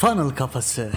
Funnel Kafası.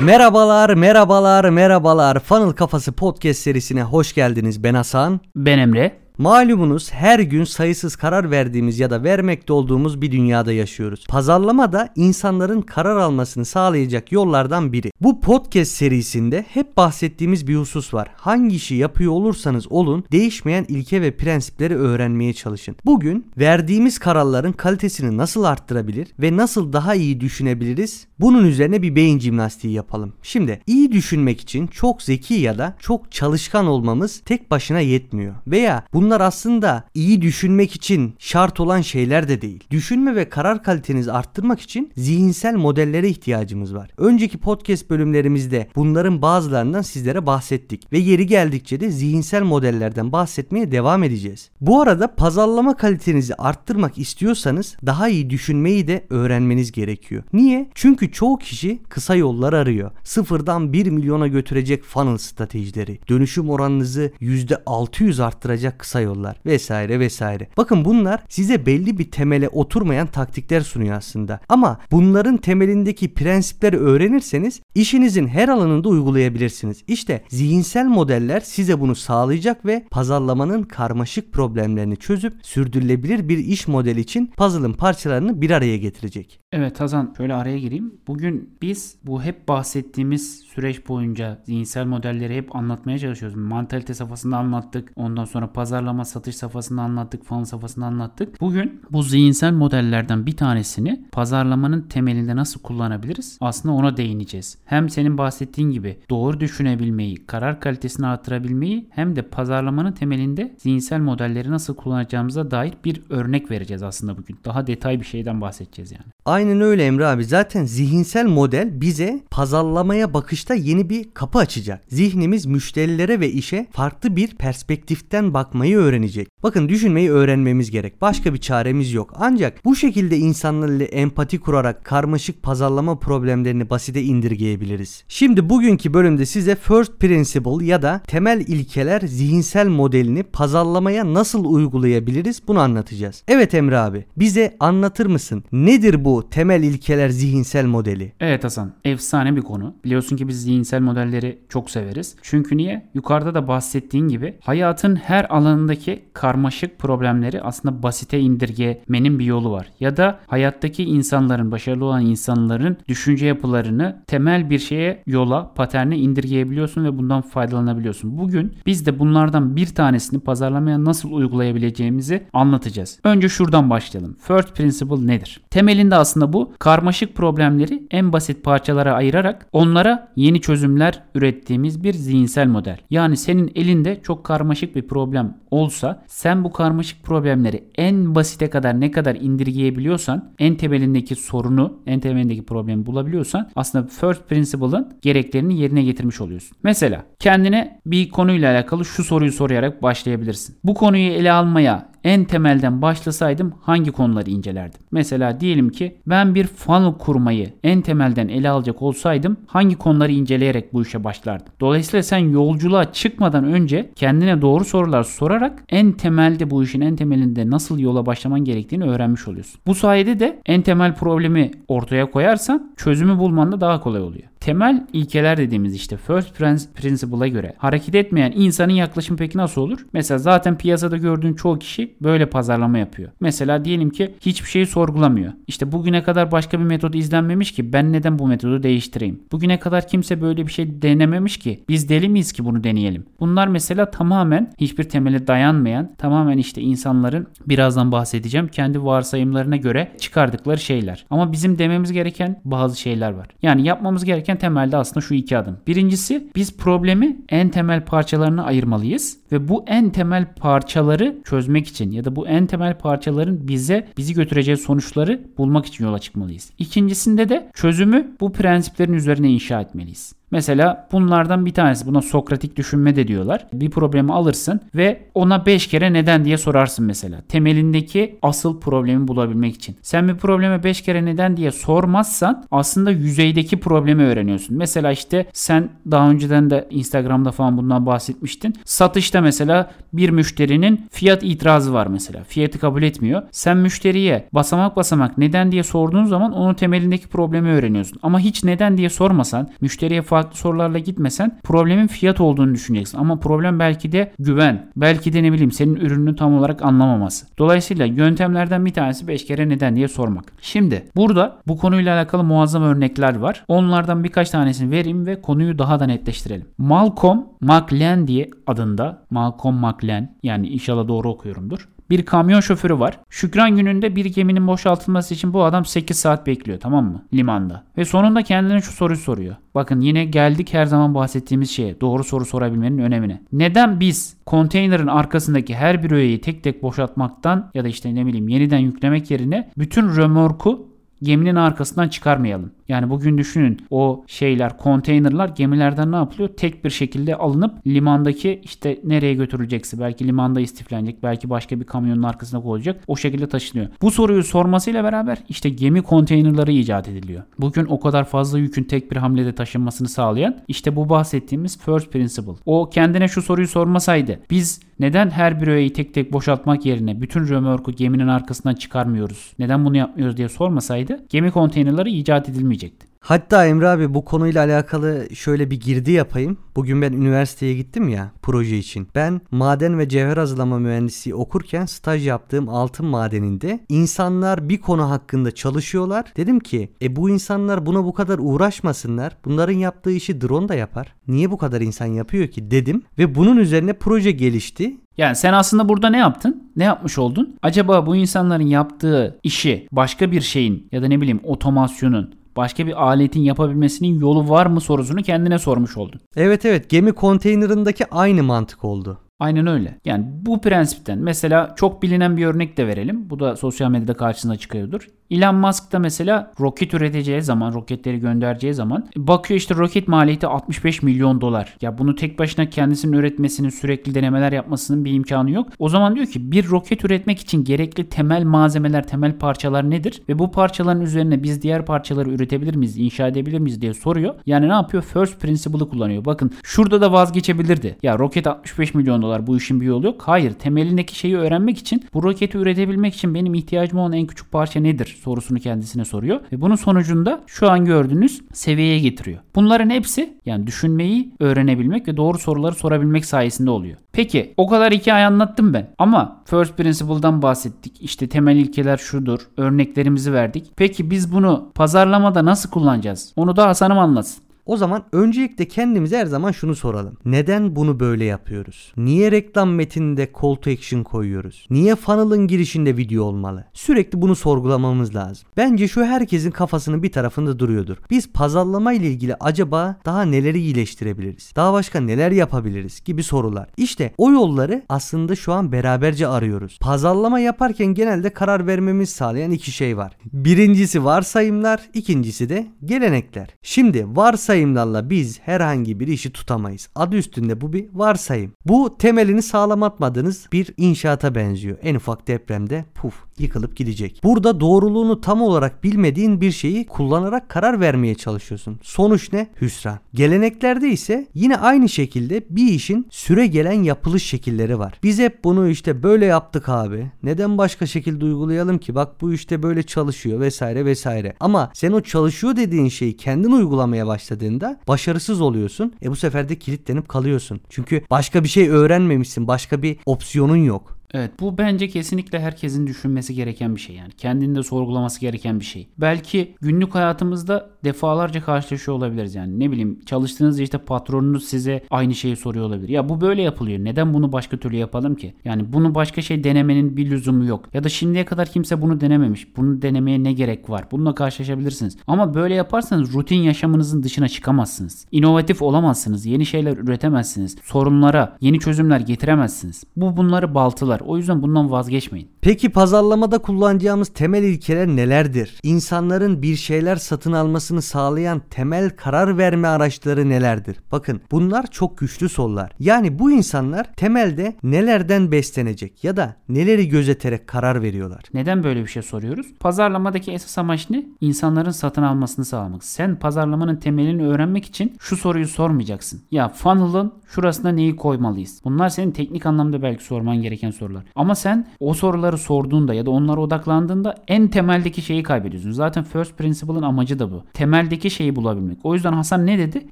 Merhabalar, merhabalar, merhabalar. Funnel Kafası podcast serisine hoş geldiniz. Ben Hasan. Ben Emre. Malumunuz her gün sayısız karar verdiğimiz ya da vermekte olduğumuz bir dünyada yaşıyoruz. Pazarlama da insanların karar almasını sağlayacak yollardan biri. Bu podcast serisinde hep bahsettiğimiz bir husus var. Hangi işi yapıyor olursanız olun değişmeyen ilke ve prensipleri öğrenmeye çalışın. Bugün verdiğimiz kararların kalitesini nasıl arttırabilir ve nasıl daha iyi düşünebiliriz? Bunun üzerine bir beyin jimnastiği yapalım. Şimdi iyi düşünmek için çok zeki ya da çok çalışkan olmamız tek başına yetmiyor. Veya bunlar aslında iyi düşünmek için şart olan şeyler de değil. Düşünme ve karar kalitenizi arttırmak için zihinsel modellere ihtiyacımız var. Önceki podcast bölümlerimizde bunların bazılarından sizlere bahsettik ve yeri geldikçe de zihinsel modellerden bahsetmeye devam edeceğiz. Bu arada pazarlama kalitenizi arttırmak istiyorsanız daha iyi düşünmeyi de öğrenmeniz gerekiyor. Niye? Çünkü çoğu kişi kısa yollar arıyor. Sıfırdan 1 milyona götürecek funnel stratejileri, dönüşüm oranınızı %600 arttıracak kısa yollar vesaire vesaire. Bakın bunlar size belli bir temele oturmayan taktikler sunuyor aslında. Ama bunların temelindeki prensipleri öğrenirseniz işinizin her alanında uygulayabilirsiniz. İşte zihinsel modeller size bunu sağlayacak ve pazarlamanın karmaşık problemlerini çözüp sürdürülebilir bir iş modeli için puzzle'ın parçalarını bir araya getirecek. Evet Hasan şöyle araya gireyim. Bugün biz bu hep bahsettiğimiz süreç boyunca zihinsel modelleri hep anlatmaya çalışıyoruz. Mantalite safhasında anlattık. Ondan sonra pazarlama satış safhasında anlattık. Funnel safhasında anlattık. Bugün bu zihinsel modellerden bir tanesini pazarlamanın temelinde nasıl kullanabiliriz? Aslında ona değineceğiz. Hem senin bahsettiğin gibi doğru düşünebilmeyi, karar kalitesini artırabilmeyi hem de pazarlamanın temelinde zihinsel modelleri nasıl kullanacağımıza dair bir örnek vereceğiz aslında bugün. Daha detay bir şeyden bahsedeceğiz yani. Aynen öyle Emre abi. Zaten zihinsel model bize pazarlamaya bakışta yeni bir kapı açacak. Zihnimiz müşterilere ve işe farklı bir perspektiften bakmayı öğrenecek. Bakın düşünmeyi öğrenmemiz gerek. Başka bir çaremiz yok. Ancak bu şekilde insanlarla empati kurarak karmaşık pazarlama problemlerini basite indirgeyebiliriz. Şimdi bugünkü bölümde size first principle ya da temel ilkeler zihinsel modelini pazarlamaya nasıl uygulayabiliriz bunu anlatacağız. Evet Emre abi bize anlatır mısın? Nedir bu temel ilkeler zihinsel modeli? Evet Hasan, efsane bir konu. Biliyorsun ki biz zihinsel modelleri çok severiz. Çünkü niye? Yukarıda da bahsettiğin gibi hayatın her alanındaki karmaşık problemleri aslında basite indirgemenin bir yolu var. Ya da hayattaki insanların, başarılı olan insanların düşünce yapılarını temel bir şeye, yola, paterne indirgeyebiliyorsun ve bundan faydalanabiliyorsun. Bugün biz de bunlardan bir tanesini pazarlamaya nasıl uygulayabileceğimizi anlatacağız. Önce şuradan başlayalım. First principle nedir? Temelinde aslında bu karmaşık problemleri en basit parçalara ayırarak onlara yeni çözümler ürettiğimiz bir zihinsel model. Yani senin elinde çok karmaşık bir problem olsa sen bu karmaşık problemleri en basite kadar ne kadar indirgeyebiliyorsan en temelindeki sorunu en temelindeki problemi bulabiliyorsan aslında first principle'ın gereklerini yerine getirmiş oluyorsun. Mesela kendine bir konuyla alakalı şu soruyu sorarak başlayabilirsin. Bu konuyu ele almaya en temelden başlasaydım hangi konuları incelerdim? Mesela diyelim ki ben bir funnel kurmayı en temelden ele alacak olsaydım hangi konuları inceleyerek bu işe başlardım? Dolayısıyla sen yolculuğa çıkmadan önce kendine doğru sorular sorarak en temelde bu işin en temelinde nasıl yola başlaman gerektiğini öğrenmiş oluyorsun. Bu sayede de en temel problemi ortaya koyarsan çözümü bulman da daha kolay oluyor. Temel ilkeler dediğimiz işte first principle'a göre hareket etmeyen insanın yaklaşımı peki nasıl olur? Mesela zaten piyasada gördüğün çoğu kişi böyle pazarlama yapıyor. Mesela diyelim ki hiçbir şeyi sorgulamıyor. İşte bugüne kadar başka bir metod izlenmemiş ki ben neden bu metodu değiştireyim? Bugüne kadar kimse böyle bir şey denememiş ki biz deli miyiz ki bunu deneyelim? Bunlar mesela tamamen hiçbir temele dayanmayan tamamen işte insanların birazdan bahsedeceğim kendi varsayımlarına göre çıkardıkları şeyler. Ama bizim dememiz gereken bazı şeyler var. Yani yapmamız gereken temelde aslında şu iki adım. Birincisi biz problemi en temel parçalarına ayırmalıyız ve bu en temel parçaları çözmek için ya da bu en temel parçaların bize bizi götüreceği sonuçları bulmak için yola çıkmalıyız. İkincisinde de çözümü bu prensiplerin üzerine inşa etmeliyiz. Mesela bunlardan bir tanesi buna sokratik düşünme de diyorlar. Bir problemi alırsın ve ona 5 kere neden diye sorarsın mesela. Temelindeki asıl problemi bulabilmek için. Sen bir probleme 5 kere neden diye sormazsan aslında yüzeydeki problemi öğreniyorsun. Mesela işte sen daha önceden de Instagram'da falan bundan bahsetmiştin. Satışta mesela bir müşterinin fiyat itirazı var mesela. Fiyatı kabul etmiyor. Sen müşteriye basamak basamak neden diye sorduğun zaman onun temelindeki problemi öğreniyorsun. Ama hiç neden diye sormasan, müşteriye sorularla gitmesen problemin fiyat olduğunu düşüneceksin. Ama problem belki de güven. Belki de ne bileyim senin ürününü tam olarak anlamaması. Dolayısıyla yöntemlerden bir tanesi 5 kere neden diye sormak. Şimdi burada bu konuyla alakalı muazzam örnekler var. Onlardan birkaç tanesini vereyim ve konuyu daha da netleştirelim. Malcolm McLean diye adında Malcolm McLean yani inşallah doğru okuyorumdur bir kamyon şoförü var. Şükran gününde bir geminin boşaltılması için bu adam 8 saat bekliyor tamam mı? Limanda. Ve sonunda kendine şu soruyu soruyor. Bakın yine geldik her zaman bahsettiğimiz şeye. Doğru soru sorabilmenin önemine. Neden biz konteynerin arkasındaki her bir öğeyi tek tek boşaltmaktan ya da işte ne bileyim yeniden yüklemek yerine bütün römorku geminin arkasından çıkarmayalım. Yani bugün düşünün o şeyler, konteynerlar gemilerden ne yapılıyor? Tek bir şekilde alınıp limandaki işte nereye götürülecekse belki limanda istiflenecek, belki başka bir kamyonun arkasına koyulacak. O şekilde taşınıyor. Bu soruyu sormasıyla beraber işte gemi konteynerları icat ediliyor. Bugün o kadar fazla yükün tek bir hamlede taşınmasını sağlayan işte bu bahsettiğimiz first principle. O kendine şu soruyu sormasaydı biz neden her bir öğeyi tek tek boşaltmak yerine bütün römorku geminin arkasından çıkarmıyoruz? Neden bunu yapmıyoruz diye sormasaydı gemi konteynerları icat edilmeyecekti. Hatta Emre abi bu konuyla alakalı şöyle bir girdi yapayım. Bugün ben üniversiteye gittim ya proje için. Ben maden ve cevher hazırlama mühendisliği okurken staj yaptığım altın madeninde insanlar bir konu hakkında çalışıyorlar. Dedim ki e bu insanlar buna bu kadar uğraşmasınlar. Bunların yaptığı işi drone da yapar. Niye bu kadar insan yapıyor ki dedim ve bunun üzerine proje gelişti. Yani sen aslında burada ne yaptın? Ne yapmış oldun? Acaba bu insanların yaptığı işi başka bir şeyin ya da ne bileyim otomasyonun başka bir aletin yapabilmesinin yolu var mı sorusunu kendine sormuş oldun. Evet evet gemi konteynerındaki aynı mantık oldu. Aynen öyle. Yani bu prensipten mesela çok bilinen bir örnek de verelim. Bu da sosyal medyada karşısına çıkıyordur. Elon Musk da mesela roket üreteceği zaman, roketleri göndereceği zaman bakıyor işte roket maliyeti 65 milyon dolar. Ya bunu tek başına kendisinin üretmesinin, sürekli denemeler yapmasının bir imkanı yok. O zaman diyor ki bir roket üretmek için gerekli temel malzemeler, temel parçalar nedir? Ve bu parçaların üzerine biz diğer parçaları üretebilir miyiz, inşa edebilir miyiz diye soruyor. Yani ne yapıyor? First principle'ı kullanıyor. Bakın şurada da vazgeçebilirdi. Ya roket 65 milyon dolar bu işin bir yolu yok. Hayır temelindeki şeyi öğrenmek için bu roketi üretebilmek için benim ihtiyacım olan en küçük parça nedir sorusunu kendisine soruyor. Ve bunun sonucunda şu an gördüğünüz seviyeye getiriyor. Bunların hepsi yani düşünmeyi öğrenebilmek ve doğru soruları sorabilmek sayesinde oluyor. Peki o kadar hikaye anlattım ben ama first principle'dan bahsettik. İşte temel ilkeler şudur. Örneklerimizi verdik. Peki biz bunu pazarlamada nasıl kullanacağız? Onu da Hasan'ım anlatsın. O zaman öncelikle kendimize her zaman şunu soralım. Neden bunu böyle yapıyoruz? Niye reklam metninde call to action koyuyoruz? Niye funnel'ın girişinde video olmalı? Sürekli bunu sorgulamamız lazım. Bence şu herkesin kafasının bir tarafında duruyordur. Biz pazarlama ile ilgili acaba daha neleri iyileştirebiliriz? Daha başka neler yapabiliriz? Gibi sorular. İşte o yolları aslında şu an beraberce arıyoruz. Pazarlama yaparken genelde karar vermemiz sağlayan iki şey var. Birincisi varsayımlar, ikincisi de gelenekler. Şimdi varsayım varsayımlarla biz herhangi bir işi tutamayız. Adı üstünde bu bir varsayım. Bu temelini sağlam atmadığınız bir inşaata benziyor. En ufak depremde puf yıkılıp gidecek. Burada doğruluğunu tam olarak bilmediğin bir şeyi kullanarak karar vermeye çalışıyorsun. Sonuç ne? Hüsran. Geleneklerde ise yine aynı şekilde bir işin süre gelen yapılış şekilleri var. Biz hep bunu işte böyle yaptık abi. Neden başka şekilde uygulayalım ki? Bak bu işte böyle çalışıyor vesaire vesaire. Ama sen o çalışıyor dediğin şeyi kendin uygulamaya başladığında başarısız oluyorsun. E bu sefer de kilitlenip kalıyorsun. Çünkü başka bir şey öğrenmemişsin. Başka bir opsiyonun yok. Evet bu bence kesinlikle herkesin düşünmesi gereken bir şey yani. Kendinde sorgulaması gereken bir şey. Belki günlük hayatımızda defalarca karşılaşıyor olabiliriz yani. Ne bileyim çalıştığınız işte patronunuz size aynı şeyi soruyor olabilir. Ya bu böyle yapılıyor. Neden bunu başka türlü yapalım ki? Yani bunu başka şey denemenin bir lüzumu yok. Ya da şimdiye kadar kimse bunu denememiş. Bunu denemeye ne gerek var? Bununla karşılaşabilirsiniz. Ama böyle yaparsanız rutin yaşamınızın dışına çıkamazsınız. İnovatif olamazsınız. Yeni şeyler üretemezsiniz. Sorunlara yeni çözümler getiremezsiniz. Bu bunları baltılar var. O yüzden bundan vazgeçmeyin. Peki pazarlamada kullanacağımız temel ilkeler nelerdir? İnsanların bir şeyler satın almasını sağlayan temel karar verme araçları nelerdir? Bakın bunlar çok güçlü sorular. Yani bu insanlar temelde nelerden beslenecek ya da neleri gözeterek karar veriyorlar? Neden böyle bir şey soruyoruz? Pazarlamadaki esas amaç ne? İnsanların satın almasını sağlamak. Sen pazarlamanın temelini öğrenmek için şu soruyu sormayacaksın. Ya funnel'ın şurasına neyi koymalıyız? Bunlar senin teknik anlamda belki sorman gereken sorular. Ama sen o soruları sorduğunda ya da onlara odaklandığında en temeldeki şeyi kaybediyorsun. Zaten first principle'ın amacı da bu. Temeldeki şeyi bulabilmek. O yüzden Hasan ne dedi?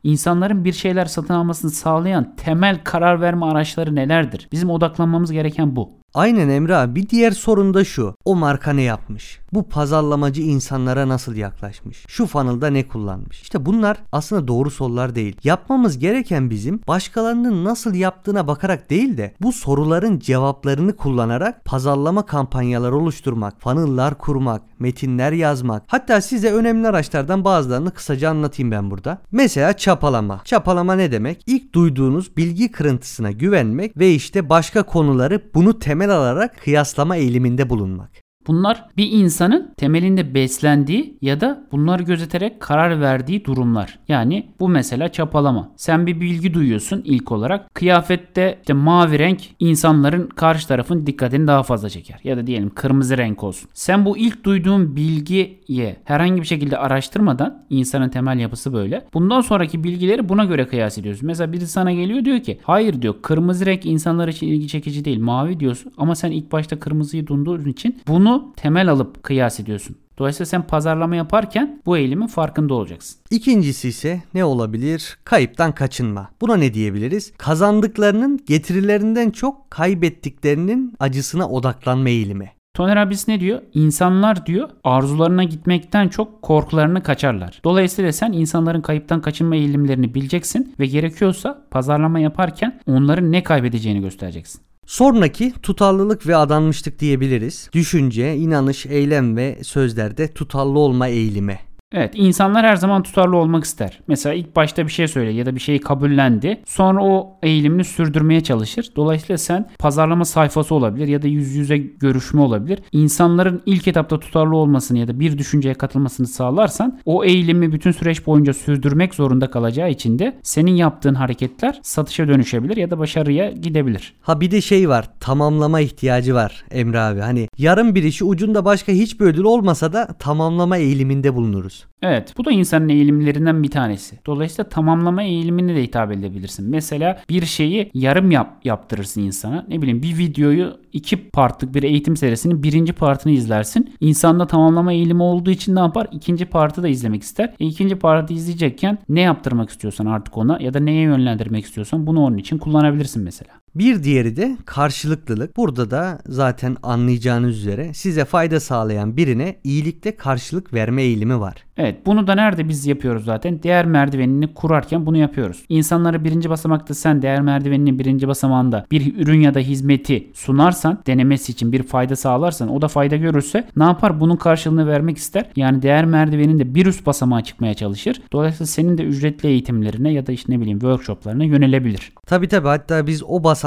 İnsanların bir şeyler satın almasını sağlayan temel karar verme araçları nelerdir? Bizim odaklanmamız gereken bu. Aynen Emre abi. Bir diğer sorun da şu. O marka ne yapmış? Bu pazarlamacı insanlara nasıl yaklaşmış? Şu funnel'da ne kullanmış? İşte bunlar aslında doğru sorular değil. Yapmamız gereken bizim başkalarının nasıl yaptığına bakarak değil de bu soruların cevaplarını kullanarak pazarlama kampanyaları oluşturmak, funnel'lar kurmak, metinler yazmak. Hatta size önemli araçlardan bazılarını kısaca anlatayım ben burada. Mesela çapalama. Çapalama ne demek? İlk duyduğunuz bilgi kırıntısına güvenmek ve işte başka konuları bunu temel alarak kıyaslama eğiliminde bulunmak. Bunlar bir insanın temelinde beslendiği ya da bunları gözeterek karar verdiği durumlar. Yani bu mesela çapalama. Sen bir bilgi duyuyorsun ilk olarak. Kıyafette işte mavi renk insanların karşı tarafın dikkatini daha fazla çeker. Ya da diyelim kırmızı renk olsun. Sen bu ilk duyduğun bilgiye herhangi bir şekilde araştırmadan insanın temel yapısı böyle. Bundan sonraki bilgileri buna göre kıyas ediyorsun. Mesela biri sana geliyor diyor ki hayır diyor kırmızı renk insanlar için ilgi çekici değil mavi diyorsun. Ama sen ilk başta kırmızıyı duyduğun için bunu temel alıp kıyas ediyorsun. Dolayısıyla sen pazarlama yaparken bu eğilimin farkında olacaksın. İkincisi ise ne olabilir? Kayıptan kaçınma. Buna ne diyebiliriz? Kazandıklarının getirilerinden çok kaybettiklerinin acısına odaklanma eğilimi. Toner abisi ne diyor? İnsanlar diyor arzularına gitmekten çok korkularını kaçarlar. Dolayısıyla sen insanların kayıptan kaçınma eğilimlerini bileceksin ve gerekiyorsa pazarlama yaparken onların ne kaybedeceğini göstereceksin. Sonraki tutarlılık ve adanmışlık diyebiliriz. Düşünce, inanış, eylem ve sözlerde tutarlı olma eğilimi. Evet insanlar her zaman tutarlı olmak ister. Mesela ilk başta bir şey söyle ya da bir şeyi kabullendi. Sonra o eğilimini sürdürmeye çalışır. Dolayısıyla sen pazarlama sayfası olabilir ya da yüz yüze görüşme olabilir. İnsanların ilk etapta tutarlı olmasını ya da bir düşünceye katılmasını sağlarsan o eğilimi bütün süreç boyunca sürdürmek zorunda kalacağı için de senin yaptığın hareketler satışa dönüşebilir ya da başarıya gidebilir. Ha bir de şey var tamamlama ihtiyacı var Emre abi. Hani yarım bir işi ucunda başka hiçbir ödül olmasa da tamamlama eğiliminde bulunuruz. Evet bu da insanın eğilimlerinden bir tanesi. Dolayısıyla tamamlama eğilimine de hitap edebilirsin. Mesela bir şeyi yarım yap, yaptırırsın insana. Ne bileyim bir videoyu iki partlık bir eğitim serisinin birinci partını izlersin. İnsanda tamamlama eğilimi olduğu için ne yapar? İkinci partı da izlemek ister. E, ikinci partı izleyecekken ne yaptırmak istiyorsan artık ona ya da neye yönlendirmek istiyorsan bunu onun için kullanabilirsin mesela. Bir diğeri de karşılıklılık. Burada da zaten anlayacağınız üzere size fayda sağlayan birine iyilikle karşılık verme eğilimi var. Evet bunu da nerede biz yapıyoruz zaten? Değer merdivenini kurarken bunu yapıyoruz. İnsanlara birinci basamakta sen değer merdiveninin birinci basamağında bir ürün ya da hizmeti sunarsan denemesi için bir fayda sağlarsan o da fayda görürse ne yapar? Bunun karşılığını vermek ister. Yani değer merdiveninde bir üst basamağa çıkmaya çalışır. Dolayısıyla senin de ücretli eğitimlerine ya da işte ne bileyim workshoplarına yönelebilir. Tabi tabi hatta biz o basamakta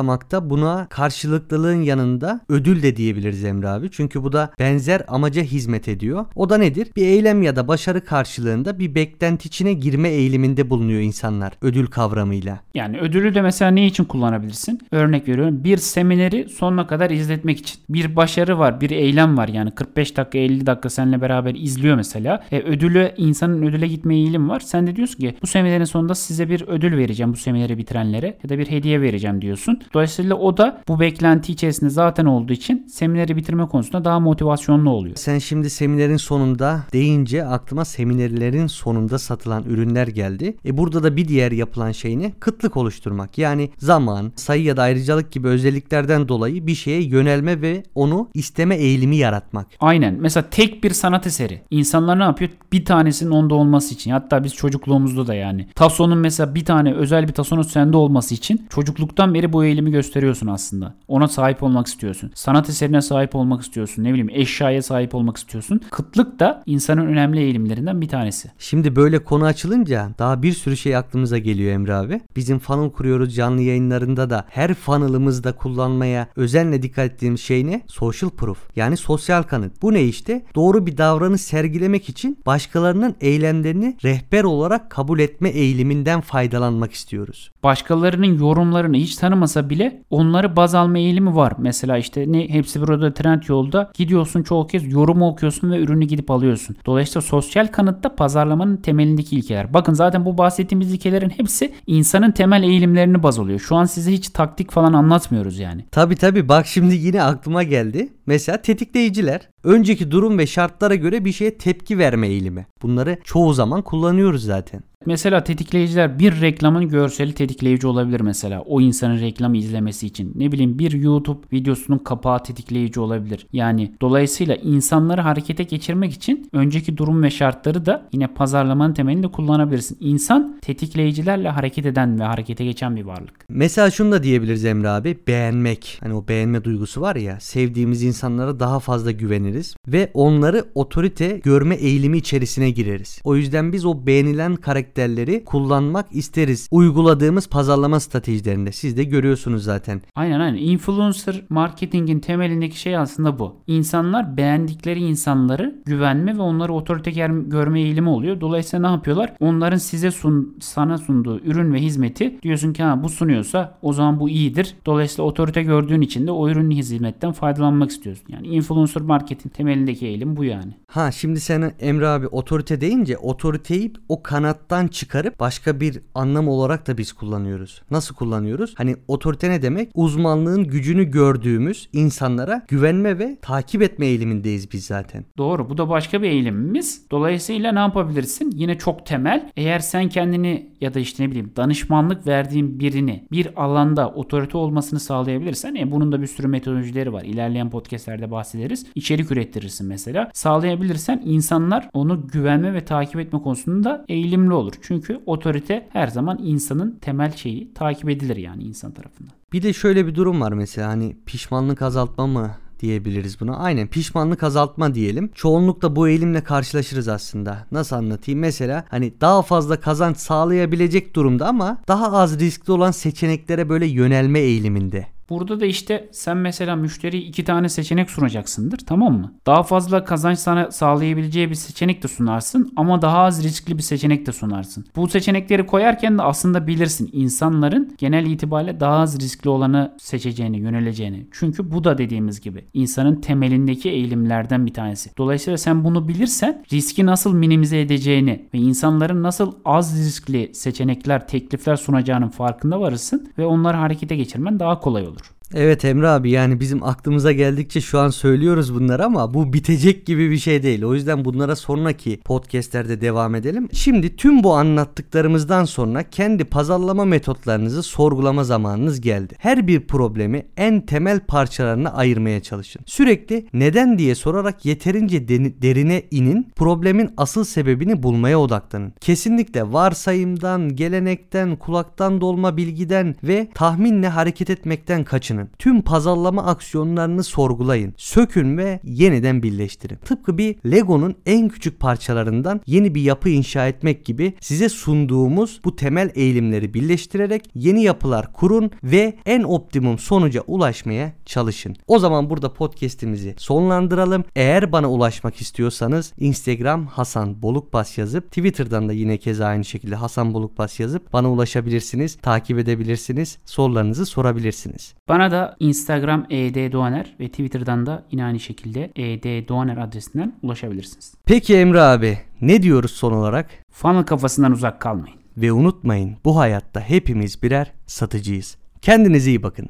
buna karşılıklılığın yanında ödül de diyebiliriz Emre abi. Çünkü bu da benzer amaca hizmet ediyor. O da nedir? Bir eylem ya da başarı karşılığında bir beklenti içine girme eğiliminde bulunuyor insanlar ödül kavramıyla. Yani ödülü de mesela ne için kullanabilirsin? Örnek veriyorum bir semineri sonuna kadar izletmek için. Bir başarı var, bir eylem var. Yani 45 dakika 50 dakika seninle beraber izliyor mesela. E, ödülü insanın ödüle gitme eğilim var. Sen de diyorsun ki bu seminerin sonunda size bir ödül vereceğim bu semineri bitirenlere ya da bir hediye vereceğim diyorsun. Dolayısıyla o da bu beklenti içerisinde zaten olduğu için semineri bitirme konusunda daha motivasyonlu oluyor. Sen şimdi seminerin sonunda deyince aklıma seminerlerin sonunda satılan ürünler geldi. E burada da bir diğer yapılan şey ne? Kıtlık oluşturmak. Yani zaman, sayı ya da ayrıcalık gibi özelliklerden dolayı bir şeye yönelme ve onu isteme eğilimi yaratmak. Aynen. Mesela tek bir sanat eseri. İnsanlar ne yapıyor? Bir tanesinin onda olması için. Hatta biz çocukluğumuzda da yani. Tasonun mesela bir tane özel bir tasonun sende olması için çocukluktan beri bu eğilim eğilimi gösteriyorsun aslında. Ona sahip olmak istiyorsun. Sanat eserine sahip olmak istiyorsun. Ne bileyim eşyaya sahip olmak istiyorsun. Kıtlık da insanın önemli eğilimlerinden bir tanesi. Şimdi böyle konu açılınca daha bir sürü şey aklımıza geliyor Emre abi. Bizim funnel kuruyoruz canlı yayınlarında da her funnel'ımızda kullanmaya özenle dikkat ettiğimiz şey ne? Social proof. Yani sosyal kanıt. Bu ne işte? Doğru bir davranış sergilemek için başkalarının eylemlerini rehber olarak kabul etme eğiliminden faydalanmak istiyoruz. Başkalarının yorumlarını hiç tanımasa bile onları baz alma eğilimi var. Mesela işte ne hepsi burada trend yolda gidiyorsun çoğu kez yorumu okuyorsun ve ürünü gidip alıyorsun. Dolayısıyla sosyal kanıtta pazarlamanın temelindeki ilkeler. Bakın zaten bu bahsettiğimiz ilkelerin hepsi insanın temel eğilimlerini baz alıyor. Şu an size hiç taktik falan anlatmıyoruz yani. Tabi tabi bak şimdi yine aklıma geldi. Mesela tetikleyiciler. Önceki durum ve şartlara göre bir şeye tepki verme eğilimi. Bunları çoğu zaman kullanıyoruz zaten. Mesela tetikleyiciler bir reklamın görseli tetikleyici olabilir mesela. O insanın reklamı izlemesi için. Ne bileyim bir YouTube videosunun kapağı tetikleyici olabilir. Yani dolayısıyla insanları harekete geçirmek için önceki durum ve şartları da yine pazarlamanın temelinde kullanabilirsin. İnsan tetikleyicilerle hareket eden ve harekete geçen bir varlık. Mesela şunu da diyebiliriz Emre abi. Beğenmek. Hani o beğenme duygusu var ya. Sevdiğimiz insanlara daha fazla güveniriz. Ve onları otorite görme eğilimi içerisine gireriz. O yüzden biz o beğenilen karakterleri kullanmak isteriz. Uyguladığımız pazarlama stratejilerinde. Siz de görüyorsunuz zaten. Aynen aynen. Influencer marketingin temelindeki şey aslında bu. İnsanlar beğendikleri insanları güvenme ve onları otorite görme eğilimi oluyor. Dolayısıyla ne yapıyorlar? Onların size sun, sana sunduğu ürün ve hizmeti diyorsun ki ha bu sunuyorsa o zaman bu iyidir. Dolayısıyla otorite gördüğün için de o ürün hizmetten faydalanmak istiyorsun. Yani influencer marketing temelindeki eğilim bu yani. Ha şimdi sen Emre abi otorite deyince otoriteyi o kanattan çıkarıp başka bir anlam olarak da biz kullanıyoruz. Nasıl kullanıyoruz? Hani otorite ne demek? Uzmanlığın gücünü gördüğümüz insanlara güvenme ve takip etme eğilimindeyiz biz zaten. Doğru. Bu da başka bir eğilimimiz. Dolayısıyla ne yapabilirsin? Yine çok temel. Eğer sen kendini ya da işte ne bileyim danışmanlık verdiğin birini bir alanda otorite olmasını sağlayabilirsen e, bunun da bir sürü metodolojileri var. İlerleyen podcastlerde bahsederiz. İçerik ürettirirsin mesela. Sağlayabilirsen insanlar onu güvenme ve takip etme konusunda eğilimli olur. Çünkü otorite her zaman insanın temel şeyi takip edilir yani insan tarafından. Bir de şöyle bir durum var mesela hani pişmanlık azaltma mı diyebiliriz buna. Aynen pişmanlık azaltma diyelim. Çoğunlukla bu eğilimle karşılaşırız aslında. Nasıl anlatayım? Mesela hani daha fazla kazanç sağlayabilecek durumda ama daha az riskli olan seçeneklere böyle yönelme eğiliminde. Burada da işte sen mesela müşteriye iki tane seçenek sunacaksındır tamam mı? Daha fazla kazanç sana sağlayabileceği bir seçenek de sunarsın ama daha az riskli bir seçenek de sunarsın. Bu seçenekleri koyarken de aslında bilirsin insanların genel itibariyle daha az riskli olanı seçeceğini, yöneleceğini. Çünkü bu da dediğimiz gibi insanın temelindeki eğilimlerden bir tanesi. Dolayısıyla sen bunu bilirsen riski nasıl minimize edeceğini ve insanların nasıl az riskli seçenekler, teklifler sunacağının farkında varırsın ve onları harekete geçirmen daha kolay olur. Evet Emre abi yani bizim aklımıza geldikçe şu an söylüyoruz bunları ama bu bitecek gibi bir şey değil. O yüzden bunlara sonraki podcastlerde devam edelim. Şimdi tüm bu anlattıklarımızdan sonra kendi pazarlama metotlarınızı sorgulama zamanınız geldi. Her bir problemi en temel parçalarına ayırmaya çalışın. Sürekli neden diye sorarak yeterince derine inin. Problemin asıl sebebini bulmaya odaklanın. Kesinlikle varsayımdan, gelenekten, kulaktan dolma bilgiden ve tahminle hareket etmekten kaçının. Tüm pazarlama aksiyonlarını sorgulayın. Sökün ve yeniden birleştirin. Tıpkı bir Lego'nun en küçük parçalarından yeni bir yapı inşa etmek gibi size sunduğumuz bu temel eğilimleri birleştirerek yeni yapılar kurun ve en optimum sonuca ulaşmaya çalışın. O zaman burada podcast'imizi sonlandıralım. Eğer bana ulaşmak istiyorsanız Instagram Hasan Bolukbas yazıp Twitter'dan da yine keza aynı şekilde Hasan Bolukbas yazıp bana ulaşabilirsiniz, takip edebilirsiniz, sorularınızı sorabilirsiniz. Bana da Instagram eddoğaner ve Twitter'dan da yine aynı şekilde eddoğaner adresinden ulaşabilirsiniz. Peki Emre abi ne diyoruz son olarak? Funnel kafasından uzak kalmayın. Ve unutmayın bu hayatta hepimiz birer satıcıyız. Kendinize iyi bakın.